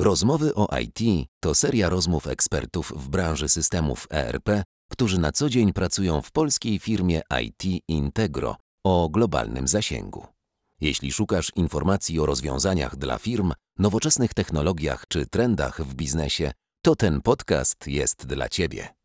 Rozmowy o IT to seria rozmów ekspertów w branży systemów ERP, którzy na co dzień pracują w polskiej firmie IT Integro o globalnym zasięgu. Jeśli szukasz informacji o rozwiązaniach dla firm, nowoczesnych technologiach czy trendach w biznesie, to ten podcast jest dla Ciebie.